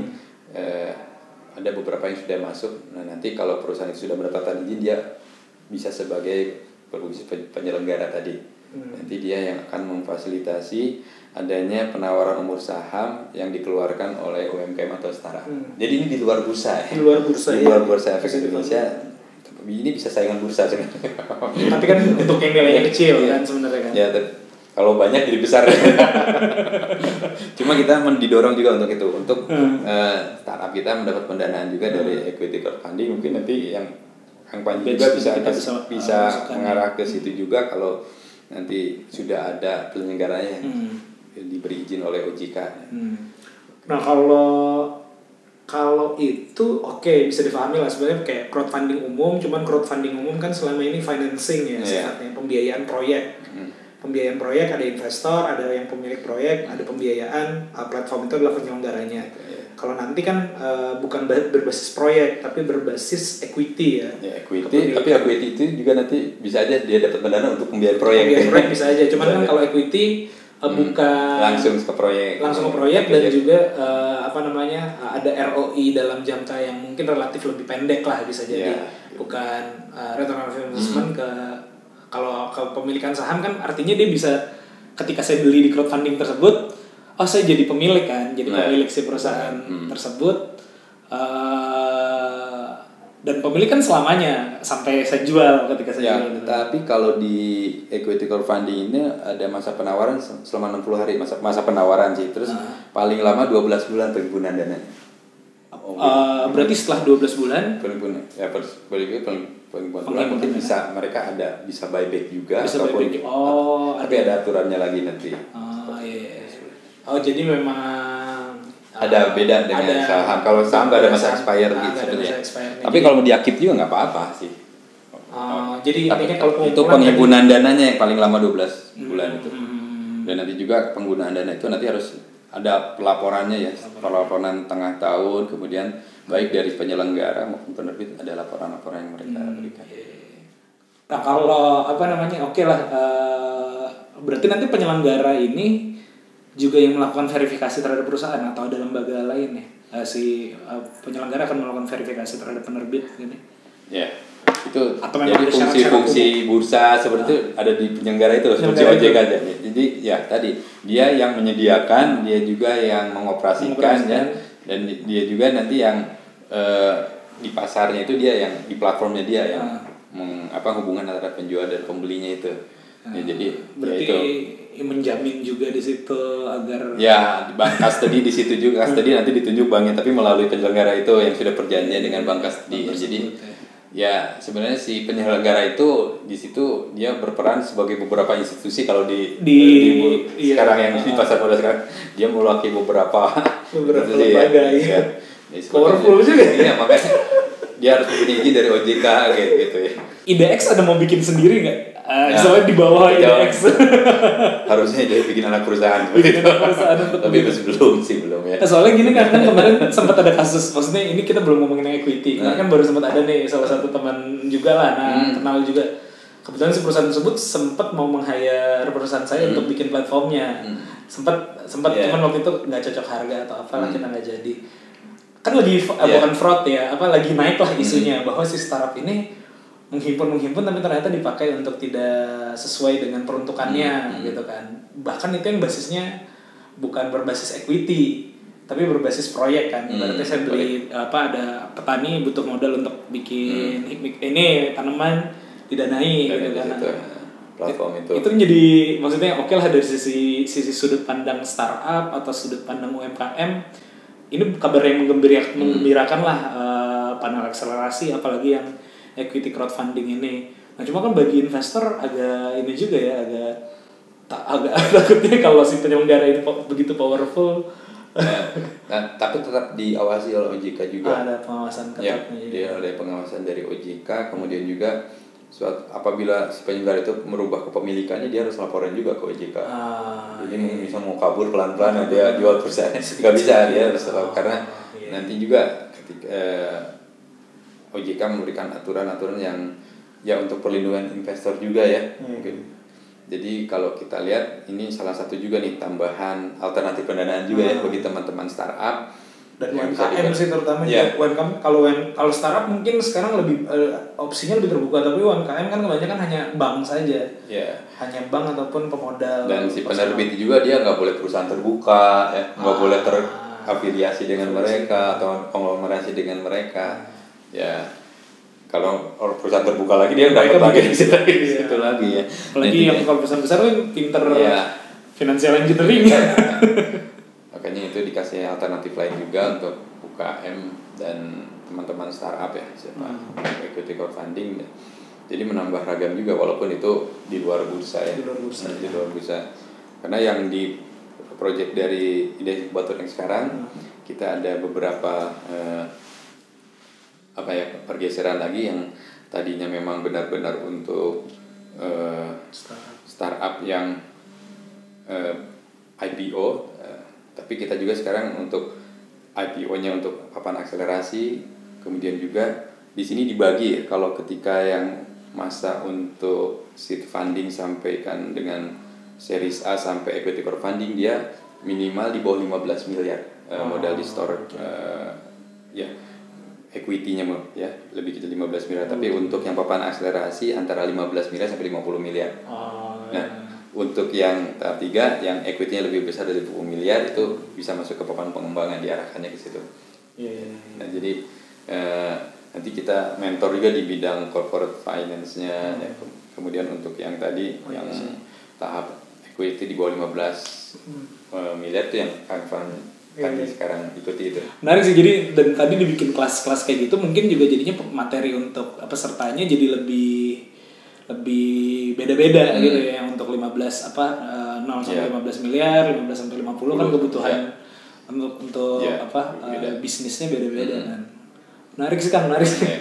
eh, ada beberapa yang sudah masuk. Nah nanti kalau perusahaan itu sudah mendapatkan izin dia bisa sebagai penyelenggara tadi. Nanti dia yang akan memfasilitasi adanya penawaran umur saham yang dikeluarkan oleh UMKM atau startup jadi ini di luar bursa ya. Di luar bursa, di ya. luar bursa efek Indonesia. Ini bisa saingan bursa sebenarnya. <laughs> Tapi kan untuk yang nilainya kecil Iya. kan sebenarnya kan. Ya, tapi kalau banyak jadi besar. <laughs> Cuma kita men- didorong juga untuk itu, untuk eh, startup kita mendapat pendanaan juga dari equity crowdfunding. Mungkin nanti yang Kang Panji juga bisa kita bisa, bisa, uh, masukkan. mengarah ke situ juga kalau nanti sudah ada penyelenggaranya. Yang diberi izin oleh OJK. Hmm. Nah kalau kalau itu oke bisa difahami lah sebenarnya kayak crowdfunding umum, cuman crowdfunding umum kan selama ini financing ya Iya. sifatnya pembiayaan proyek. Hmm. Pembiayaan proyek ada investor, ada yang pemilik proyek, ada pembiayaan uh, platform itu adalah penyelenggaranya. Iya. Kalau nanti kan uh, bukan ba- berbasis proyek tapi berbasis equity ya. Ya, equity, tapi equity itu juga nanti bisa aja dia dapat pendanaan untuk pembiayaan proyek. Pembiayaan proyek bisa aja, cuman kan aja. kalau equity uh, Hmm. bukan langsung ke proyek. langsung ke proyek dan Iya. juga eh, apa namanya eh, ada ROI dalam jangka yang mungkin relatif lebih pendek lah bisa jadi Iya. bukan eh, return on investment ke kalau ke pemilikan saham kan artinya dia bisa ketika saya beli di crowdfunding tersebut oh saya jadi pemilik kan jadi Nah. pemilik si perusahaan Hmm. tersebut eh, dan pemilik kan selamanya sampai saya jual ketika saya Ya, jual gitu. tapi kalau di equity crowdfunding ini ada masa penawaran se- selama 60 hari masa masa penawaran sih. Terus Ah. paling lama 12 bulan pengguna dana. Oh, Eh, berarti setelah 12 bulan pengguna ya paling paling paling bulan mungkin dana. bisa mereka ada bisa buyback juga Bisa ataupun buyback. Oh, tapi ada aturannya lagi nanti. Oh iya. iya. Oh jadi memang Ada uh, beda dengan ada- saham. Kalau saham nggak ada masa expire ah, gitu sebenarnya. Tapi kalau mau diakip juga nggak apa-apa sih. Oh, jadi Tapi intinya kalau itu penghimpunan dananya yang paling lama 12 bulan itu. Hmm. Dan nanti juga penggunaan dana itu nanti harus ada pelaporannya ya, pelaporan tengah tahun, kemudian baik dari penyelenggara maupun penerbit ada laporan-laporan yang mereka Hmm. berikan. Nah kalau apa namanya oke lah eh, berarti nanti penyelenggara ini juga yang melakukan verifikasi terhadap perusahaan atau ada lembaga lain ya Eh, si eh, penyelenggara akan melakukan verifikasi terhadap penerbit ini. Ya, itu Atau jadi fungsi-fungsi bursa seperti itu ada di penyelenggara itu, fungsi OJK aja. Jadi ya tadi dia yang menyediakan, dia juga yang mengoperasikan Mengoperasikan. ya, dan dia juga nanti yang eh, di pasarnya itu dia yang di platformnya dia yang Ah. meng- apa hubungan antara penjual dan pembelinya itu. Ya, jadi ya Berarti itu. menjamin juga di situ agar Ya, di bank custody di situ juga custody nanti ditunjuk banknya tapi melalui penyelenggara itu yang sudah perjanjian dengan bank custody. Bank Jadi ya sebenarnya si penyelenggara itu di situ dia berperan sebagai beberapa institusi kalau di, Di- di- iya. sekarang yang di pasar modal sekarang dia mewakili beberapa <laughs> Beberapa institusi lembaga, ya. iya. Ya, Powerful sebetulnya- juga. Iya, makanya dia harus punya izin dari OJK gitu, gitu ya. IDX ada mau bikin sendiri nggak? Uh, Ya. Soalnya di bawah. IDX. <laughs> Harusnya dia bikin anak perusahaan Bikin anak perusahaan untuk Tapi itu belum sih belum ya. Nah, soalnya gini kan, kan kemarin sempat ada kasus, maksudnya ini kita belum ngomongin equity, Nah. kan baru sempat ada nih salah satu teman juga lah, nah Hmm. kenal juga. Kebetulan si perusahaan tersebut sempat mau meng-hire perusahaan saya untuk bikin platformnya, Hmm. sempat sempat Yeah. cuman waktu itu nggak cocok harga atau apalah Hmm. kita nggak jadi. Kan lagi f- Yeah. bukan fraud ya, apa lagi naik lah Hmm. isunya bahwa si startup ini menghimpun menghimpun tapi ternyata dipakai untuk tidak sesuai dengan peruntukannya Hmm. gitu kan bahkan itu yang basisnya bukan berbasis equity tapi berbasis proyek kan Hmm, ibaratnya saya beli apa ada petani butuh modal untuk bikin ini tanaman didanai Dan gitu itu kan situ, platform itu. itu menjadi maksudnya oke lah dari sisi sisi sudut pandang startup atau sudut pandang UMKM ini kabar yang Hmm. menggembirakan lah eh, panel akselerasi apalagi yang equity crowdfunding ini nah cuma kan bagi investor agak ini juga ya agak tak agak <laughs> takutnya kalau si penyelenggara ini begitu powerful Nah, nah, tapi tetap diawasi oleh OJK juga. ada pengawasan Ya, ketatnya juga. dia ada pengawasan dari OJK, kemudian juga suatu, apabila si penyelenggara itu merubah kepemilikannya dia harus laporan juga ke OJK. Ah, Jadi bisa mau kabur pelan-pelan dia jual perusahaan <laughs> nggak bisa dia harus tahu karena iya. nanti juga ketika eh, OJK memberikan aturan-aturan yang ya untuk perlindungan investor juga ya Hmm. mungkin. Jadi kalau kita lihat ini salah satu juga nih tambahan alternatif pendanaan juga ya Hmm. bagi teman-teman startup dan yang UMKM sih terutama Iya. ya UMKM kalau UM- kalau startup mungkin sekarang lebih eh, opsinya lebih terbuka tapi UMKM kan kebanyakan hanya bank saja ya hanya bank ataupun pemodal dan si penerbit juga dia nggak boleh perusahaan terbuka ya nggak Ah. boleh terafiliasi dengan mereka atau konglomerasi dengan mereka ya kalau perusahaan terbuka lagi dia dapat lagi bikin- <laughs> di situ lagi, di iya. situ lagi ya apalagi Nanti yang kalau perusahaan besar kan pinter Iya. financial engineering <laughs> makanya itu dikasih alternatif lain juga untuk UKM dan teman-teman startup ya siapa Hmm. ikuti crowdfunding jadi menambah ragam juga walaupun itu di luar bursa ya Di luar bursa, Nah, ya. di luar bursa karena yang di project dari ide inkubator yang sekarang Hmm. kita ada beberapa eh, apa ya pergeseran lagi yang tadinya memang benar-benar untuk eh, startup yang eh, IPO eh, tapi kita juga sekarang untuk IPO-nya untuk papan akselerasi kemudian juga di sini dibagi ya kalau ketika yang masa untuk seed funding sampaikan dengan series A sampai equity crowdfunding dia minimal di bawah 15 miliar eh, modal di store eh, ya equity-nya ya lebih kecil 15 miliar. Tapi untuk yang papan akselerasi antara 15 miliar sampai 50 miliar. Oh, Nah, untuk yang tahap tiga, yang equity-nya lebih besar dari 20 miliar itu bisa masuk ke papan pengembangan diarahkannya ke situ. iya, iya, iya. Nah, jadi eh, nanti kita mentor juga di bidang corporate finance-nya, ya. Ke- kemudian untuk yang tadi Oh, yang iya tahap equity di bawah 15 eh, miliar itu yang Kang Iya, tadi iya. sekarang ikuti itu. menarik sih jadi dan tadi dibikin kelas-kelas kayak gitu mungkin juga jadinya materi untuk pesertanya jadi lebih lebih beda-beda Hmm. gitu ya untuk 15 apa eh, 0 sampai Iya. 15 miliar 15 sampai 50 kan Iya. kebutuhan untuk untuk Iya, apa eh, beda. bisnisnya beda-beda Hmm. kan menarik sih kan menarik sih Iya.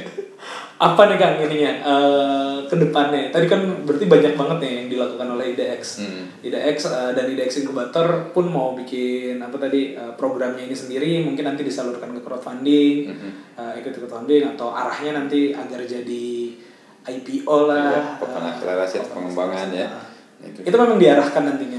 Apa nih kang ininya eh ke depannya tadi kan berarti banyak banget nih yang dilakukan oleh IDX Hmm. IDX eh, dan IDX Incubator pun mau bikin apa tadi eh, programnya ini sendiri mungkin nanti disalurkan ke crowdfunding Mhm. eh, ikut crowdfunding atau arahnya nanti agar jadi IPO lah papan eh, akselerasi atau pengembangan ya. Nah, itu. itu memang diarahkan nantinya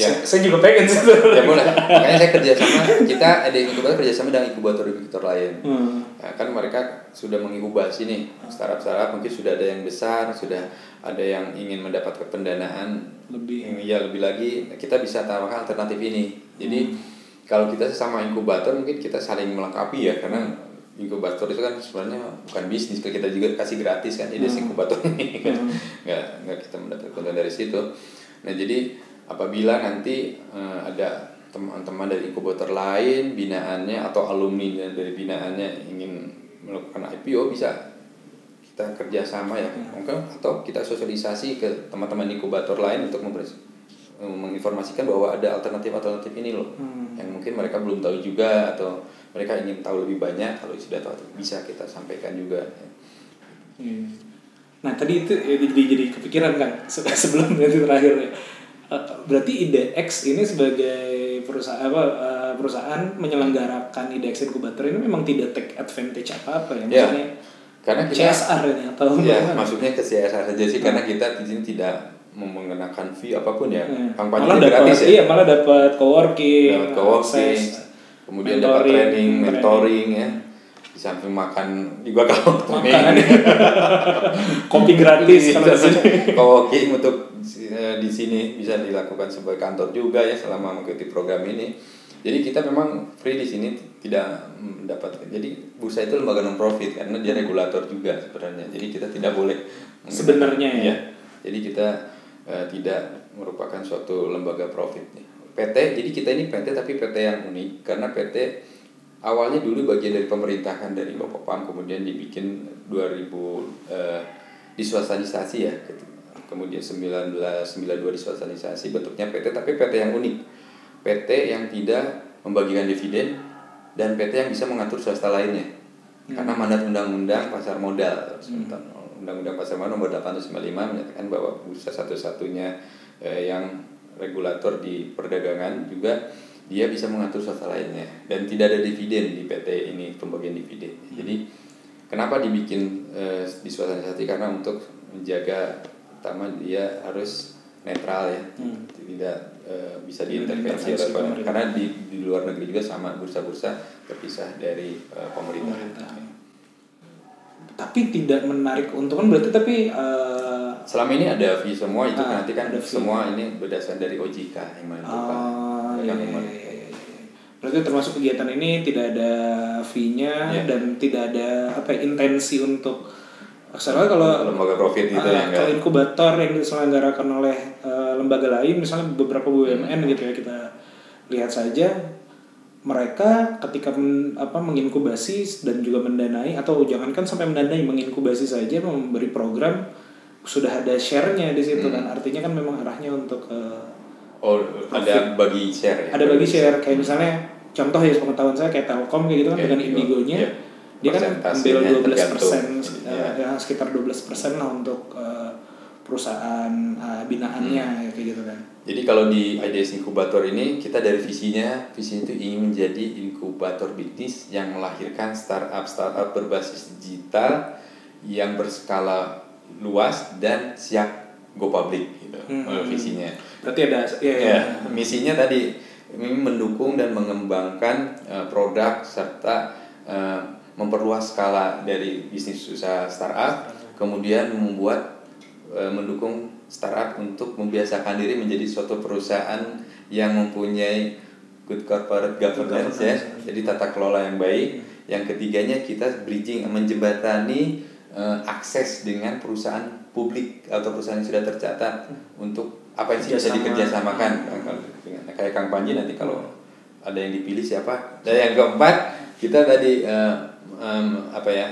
Ya. saya, saya juga pengen sih ya boleh. Makanya saya kerjasama kita ada inkubator kerjasama dengan inkubator-inkubator lain. Hmm. Ya, kan mereka sudah mengikubasi nih startup-startup mungkin sudah ada yang besar, sudah ada yang ingin mendapatkan pendanaan lebih ya lebih lagi kita bisa tawarkan alternatif ini. Jadi kalau kita sesama inkubator mungkin kita saling melengkapi ya karena inkubator itu kan sebenarnya bukan bisnis kita juga kasih gratis kan ide Hmm. inkubator ini kan Hmm. nggak nggak kita mendapatkan dari situ nah jadi apabila nanti eh, ada teman-teman dari inkubator lain binaannya atau alumni dari binaannya ingin melakukan IPO bisa kita kerjasama ya mungkin atau kita sosialisasi ke teman-teman inkubator lain untuk memberi- menginformasikan bahwa ada alternatif-alternatif ini loh Hmm. yang mungkin mereka belum tahu juga atau mereka ingin tahu lebih banyak kalau sudah tahu bisa kita sampaikan juga Iya. Nah tadi itu ya, jadi jadi kepikiran kan se- <laughs> sebelum nanti terakhir ya. Berarti ide X ini sebagai perusahaan apa eh, perusahaan menyelenggarakan ide X inkubator ini memang tidak take advantage apa apa ya Ya, maksudnya karena kita CSR ini atau ya maksudnya ke CSR saja sih karena kita di sini tidak mengenakan fee apa pun ya. Hmm. kampanye malah gratis ya. iya malah dapat coworking, dapat coworking kemudian dapat training mentoring ya. Di samping makan juga kalau makan <laughs> kopi gratis kalau di sini. coworking untuk di sini bisa dilakukan sebagai kantor juga ya selama mengikuti program ini jadi kita memang free di sini tidak mendapatkan jadi bursa itu lembaga non profit karena dia regulator juga sebenarnya jadi kita tidak boleh Sebenarnya ya. Iya. jadi kita eh, tidak merupakan suatu lembaga profit nih. PT jadi kita ini PT tapi PT yang unik karena PT awalnya dulu bagian dari pemerintahan dari Bapak Pam kemudian dibikin 2000 eh, disosialisasi ya kemudian 1992 disosialisasi bentuknya PT tapi PT yang unik. PT yang tidak membagikan dividen dan PT yang bisa mengatur swasta lainnya. Karena mandat undang-undang pasar modal. Undang-undang pasar modal nomor 8 tahun 95 menyatakan bahwa bursa satu-satunya eh, yang regulator di perdagangan juga dia bisa mengatur swasta lainnya. Dan tidak ada dividen di PT ini pembagian dividen. Jadi kenapa dibikin eh, disosialisasi karena untuk menjaga pertama dia harus netral ya Hmm. tidak eh, bisa diintervensi oleh pemerintah. karena di, di luar negeri juga sama bursa-bursa terpisah dari eh, pemerintah. Pemerintah. tapi tidak menarik keuntungan berarti tapi eh, Selama ini ada fee semua itu Ah, nanti kan ada fee. semua ini berdasarkan dari OJK yang menentukan. Oh, Yang iya, iya, iya, iya. Berarti termasuk kegiatan ini tidak ada fee-nya Iya. dan tidak ada apa ya, intensi untuk soalnya kalau lembaga profit itu ah, ya kalau inkubator yang diselenggarakan oleh eh, lembaga lain misalnya beberapa BUMN gitu ya kita lihat saja mereka ketika men- apa menginkubasi dan juga mendanai atau jangankan sampai mendanai menginkubasi saja memberi program sudah ada share-nya di situ Hmm. kan. Artinya kan memang arahnya untuk eh, Oh, ada bagi share ya. ada bagi share. kayak misalnya contoh ya pengetahuan saya kayak Telkom kayak gitu kan Kayak dengan Indigo, Indigo-nya. Iya. Dia kan ambil Persentasenya 12 persen iya. ya, sekitar 12 persen lah untuk eh, perusahaan eh, binaannya Hmm. ya, kayak gitu kan Jadi kalau di IDS Inkubator ini kita dari visinya, visinya itu ingin menjadi inkubator bisnis yang melahirkan startup startup berbasis digital yang berskala luas dan siap go public gitu Hmm. eh, visinya. berarti ada ya, ya. Ya, misinya tadi mendukung dan mengembangkan eh, produk serta eh, memperluas skala dari bisnis usaha startup, kemudian membuat eh, mendukung startup untuk membiasakan diri menjadi suatu perusahaan yang mempunyai good corporate governance ya, jadi tata kelola yang baik. Yang ketiganya kita bridging menjembatani eh, akses dengan perusahaan publik atau perusahaan yang sudah tercatat untuk apa yang bisa Kerjasama. dikerjasamakan. Dengan kayak Kang Panji nanti kalau ada yang dipilih siapa? Dan yang keempat kita tadi eh, em, apa ya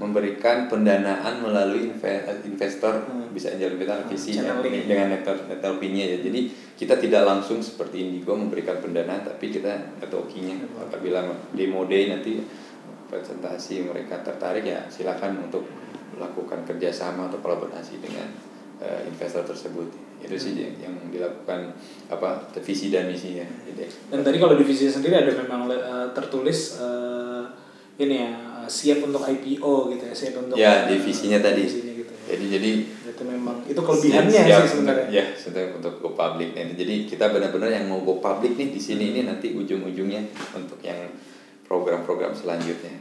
memberikan pendanaan melalui inve- investor Hmm. bisa angel investor visi ya, dengan network network nya ya. Jadi kita tidak langsung seperti Indigo memberikan pendanaan tapi kita networking-nya apabila demo day nanti presentasi mereka tertarik ya silakan untuk melakukan kerjasama atau kolaborasi dengan eh, investor tersebut. Itu sih yang, yang dilakukan apa visi dan misinya ya. dan tadi kalau divisi sendiri ada memang eh, tertulis eh, ini ya eh, siap untuk IPO gitu ya siap untuk Ya, divisinya tadi. divisinya gitu ya. jadi jadi itu memang itu kelebihannya siap sih sebenarnya. ya sudah untuk go public nih. Jadi kita benar-benar yang mau go public nih di sini ini nanti ujung-ujungnya untuk yang program-program selanjutnya.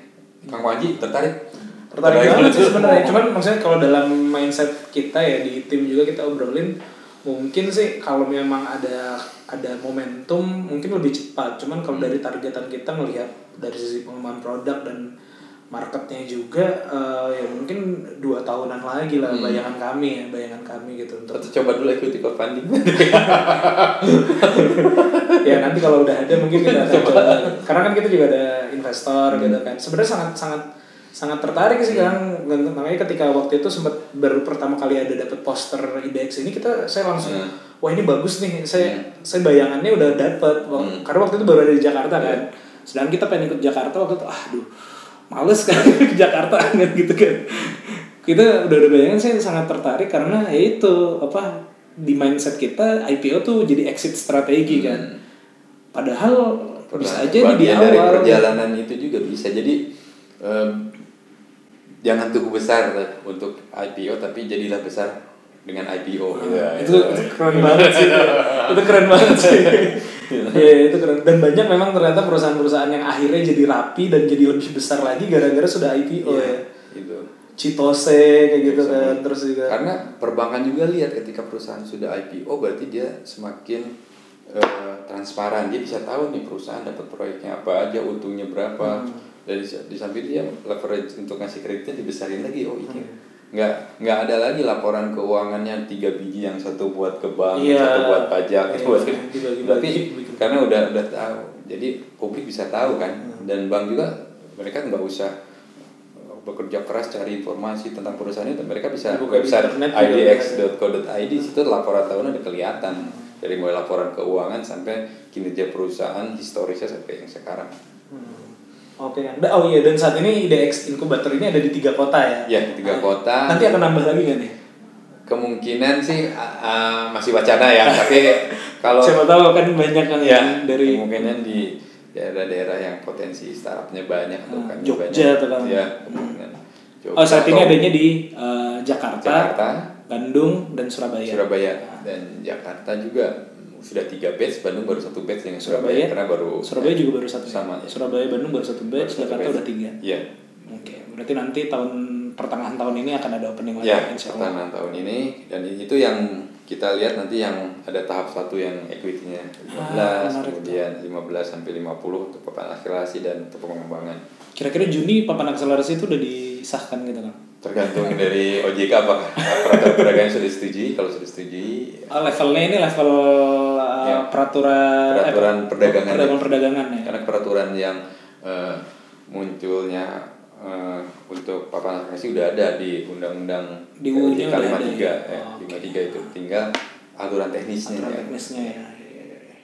Kang Wanji tertarik? Tertarik banget sih sebenarnya. Cuman maksudnya kalau dalam mindset kita ya di tim juga kita obrolin mungkin sih kalau memang ada ada momentum mungkin lebih cepat. Cuman kalau dari targetan kita melihat dari sisi pengembangan produk dan marketnya juga eh, ya mungkin dua tahunan lagi lah bayangan kami ya bayangan kami gitu untuk Atau coba dulu equity crowdfunding. <laughs> ya nanti kalau udah ada mungkin kita akan coba. karena kan kita juga ada investor gitu kan. Sebenarnya sangat sangat sangat tertarik sih kan Dan makanya ketika waktu itu sempat baru pertama kali ada dapat poster IDX ini kita saya langsung wah ini bagus nih saya saya bayangannya udah dapet. Wah, karena waktu itu baru ada di Jakarta kan. Sedangkan kita pengen ikut Jakarta waktu itu aduh males kan <laughs> ke Jakarta <laughs> kan gitu kan. Kita udah ada bayangan saya sangat tertarik karena ya itu apa di mindset kita IPO tuh jadi exit strategi kan. Padahal bisa aja di, di Bagian dari awal perjalanan itu juga bisa. Jadi em, jangan tunggu besar untuk IPO tapi jadilah besar dengan IPO. Ya, itu, itu keren banget sih itu keren banget sih ya itu keren dan banyak memang ternyata perusahaan-perusahaan yang akhirnya jadi rapi dan jadi lebih besar lagi gara-gara sudah IPO Iya, ya Itu. Citose kayak gitu kan terus juga Karena perbankan juga lihat ketika perusahaan sudah IPO berarti dia semakin eh, transparan. Dia bisa tahu nih perusahaan dapat proyeknya apa aja, untungnya berapa. Dari di samping dia leverage untuk ngasih kreditnya dibesarin lagi. Oh ini nggak nggak ada lagi laporan keuangannya tiga biji yang satu buat ke bank, Iya. satu buat pajak. Iya, itu buat berarti karena udah udah tahu. Jadi publik bisa tahu kan. Dan bank juga mereka nggak usah bekerja keras cari informasi tentang perusahaan itu mereka bisa Buka di website idx.co.id situ laporan tahunan udah kelihatan dari mulai laporan keuangan sampai kinerja perusahaan historisnya sampai yang sekarang Hmm. Oke kan. Oh iya dan saat ini IDX inkubator ini ada di tiga kota ya. ya di tiga kota Nanti akan nambah lagi kan nih? kemungkinan sih uh, uh, masih wacana ya tapi <laughs> kalau Siapa tahu kan banyak kan ya yang dari kemungkinan di daerah-daerah yang potensi startupnya banyak atau Hmm, kan Jogja banyak. atau kan? ya kemungkinan Jogja Oh saat ini adanya di eh, Jakarta, Jakarta Bandung dan Surabaya. Surabaya dan Jakarta juga sudah tiga batch Bandung baru satu batch dengan Surabaya, Surabaya karena baru Surabaya juga baru satu. ya? sama ya. Surabaya Bandung baru satu batch, Baru Jakarta udah tiga. Iya. Oke, berarti nanti tahun pertengahan tahun ini akan ada opening lagi Ya, insya Allah. pertengahan tahun ini dan itu yang kita lihat nanti yang ada tahap satu yang equity-nya 15, Ah, kemudian 15 sampai 50 untuk papan akselerasi dan untuk pengembangan. Kira-kira Juni papan akselerasi itu udah disahkan gitu kan? Tergantung dari OJK apakah peraturan perdagangan sudah disetujui. Kalau sudah disetujui, Ah, levelnya ini level Ya. peraturan eh, Peraturan perdagangan. perdagangan perdagangan ya. karena peraturan yang eh, munculnya eh, untuk papan akselerasi udah ada di undang-undang Di udah ada 53 ya? ya, Oh, 53 itu tinggal aturan teknisnya Aturan ya. teknisnya ya. Iya, iya, iya.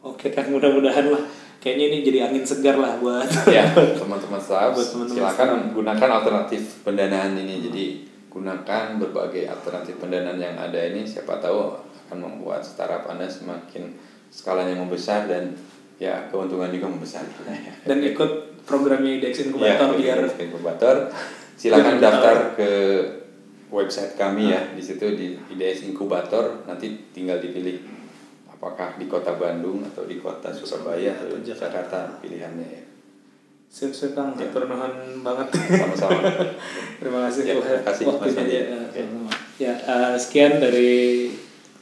Oke kan mudah-mudahan lah. Kayaknya ini jadi angin segar lah buat <laughs> ya <laughs> teman-teman staff Buat teman-teman silakan staff. gunakan alternatif pendanaan ini jadi gunakan berbagai alternatif pendanaan yang ada ini siapa tahu akan membuat startup anda semakin skalanya membesar dan ya keuntungan juga membesar <laughs> dan ikut programnya IDX ya, Inkubator biar inkubator silakan Biar daftar ke website kami ya di situ di IDS Inkubator nanti tinggal dipilih apakah di kota Bandung atau di kota Surabaya atau Jakarta. Jakarta pilihannya ya sip-sip Kang, Ya. nuhun banget. sama-sama <laughs> Terima kasih Ya, terima kasih, Mas Andi. ya. Sama-sama. Ya, eh, sekian dari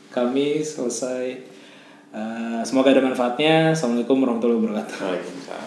kami selesai. Eh, semoga ada manfaatnya. Assalamualaikum warahmatullahi wabarakatuh. Waalaikumsalam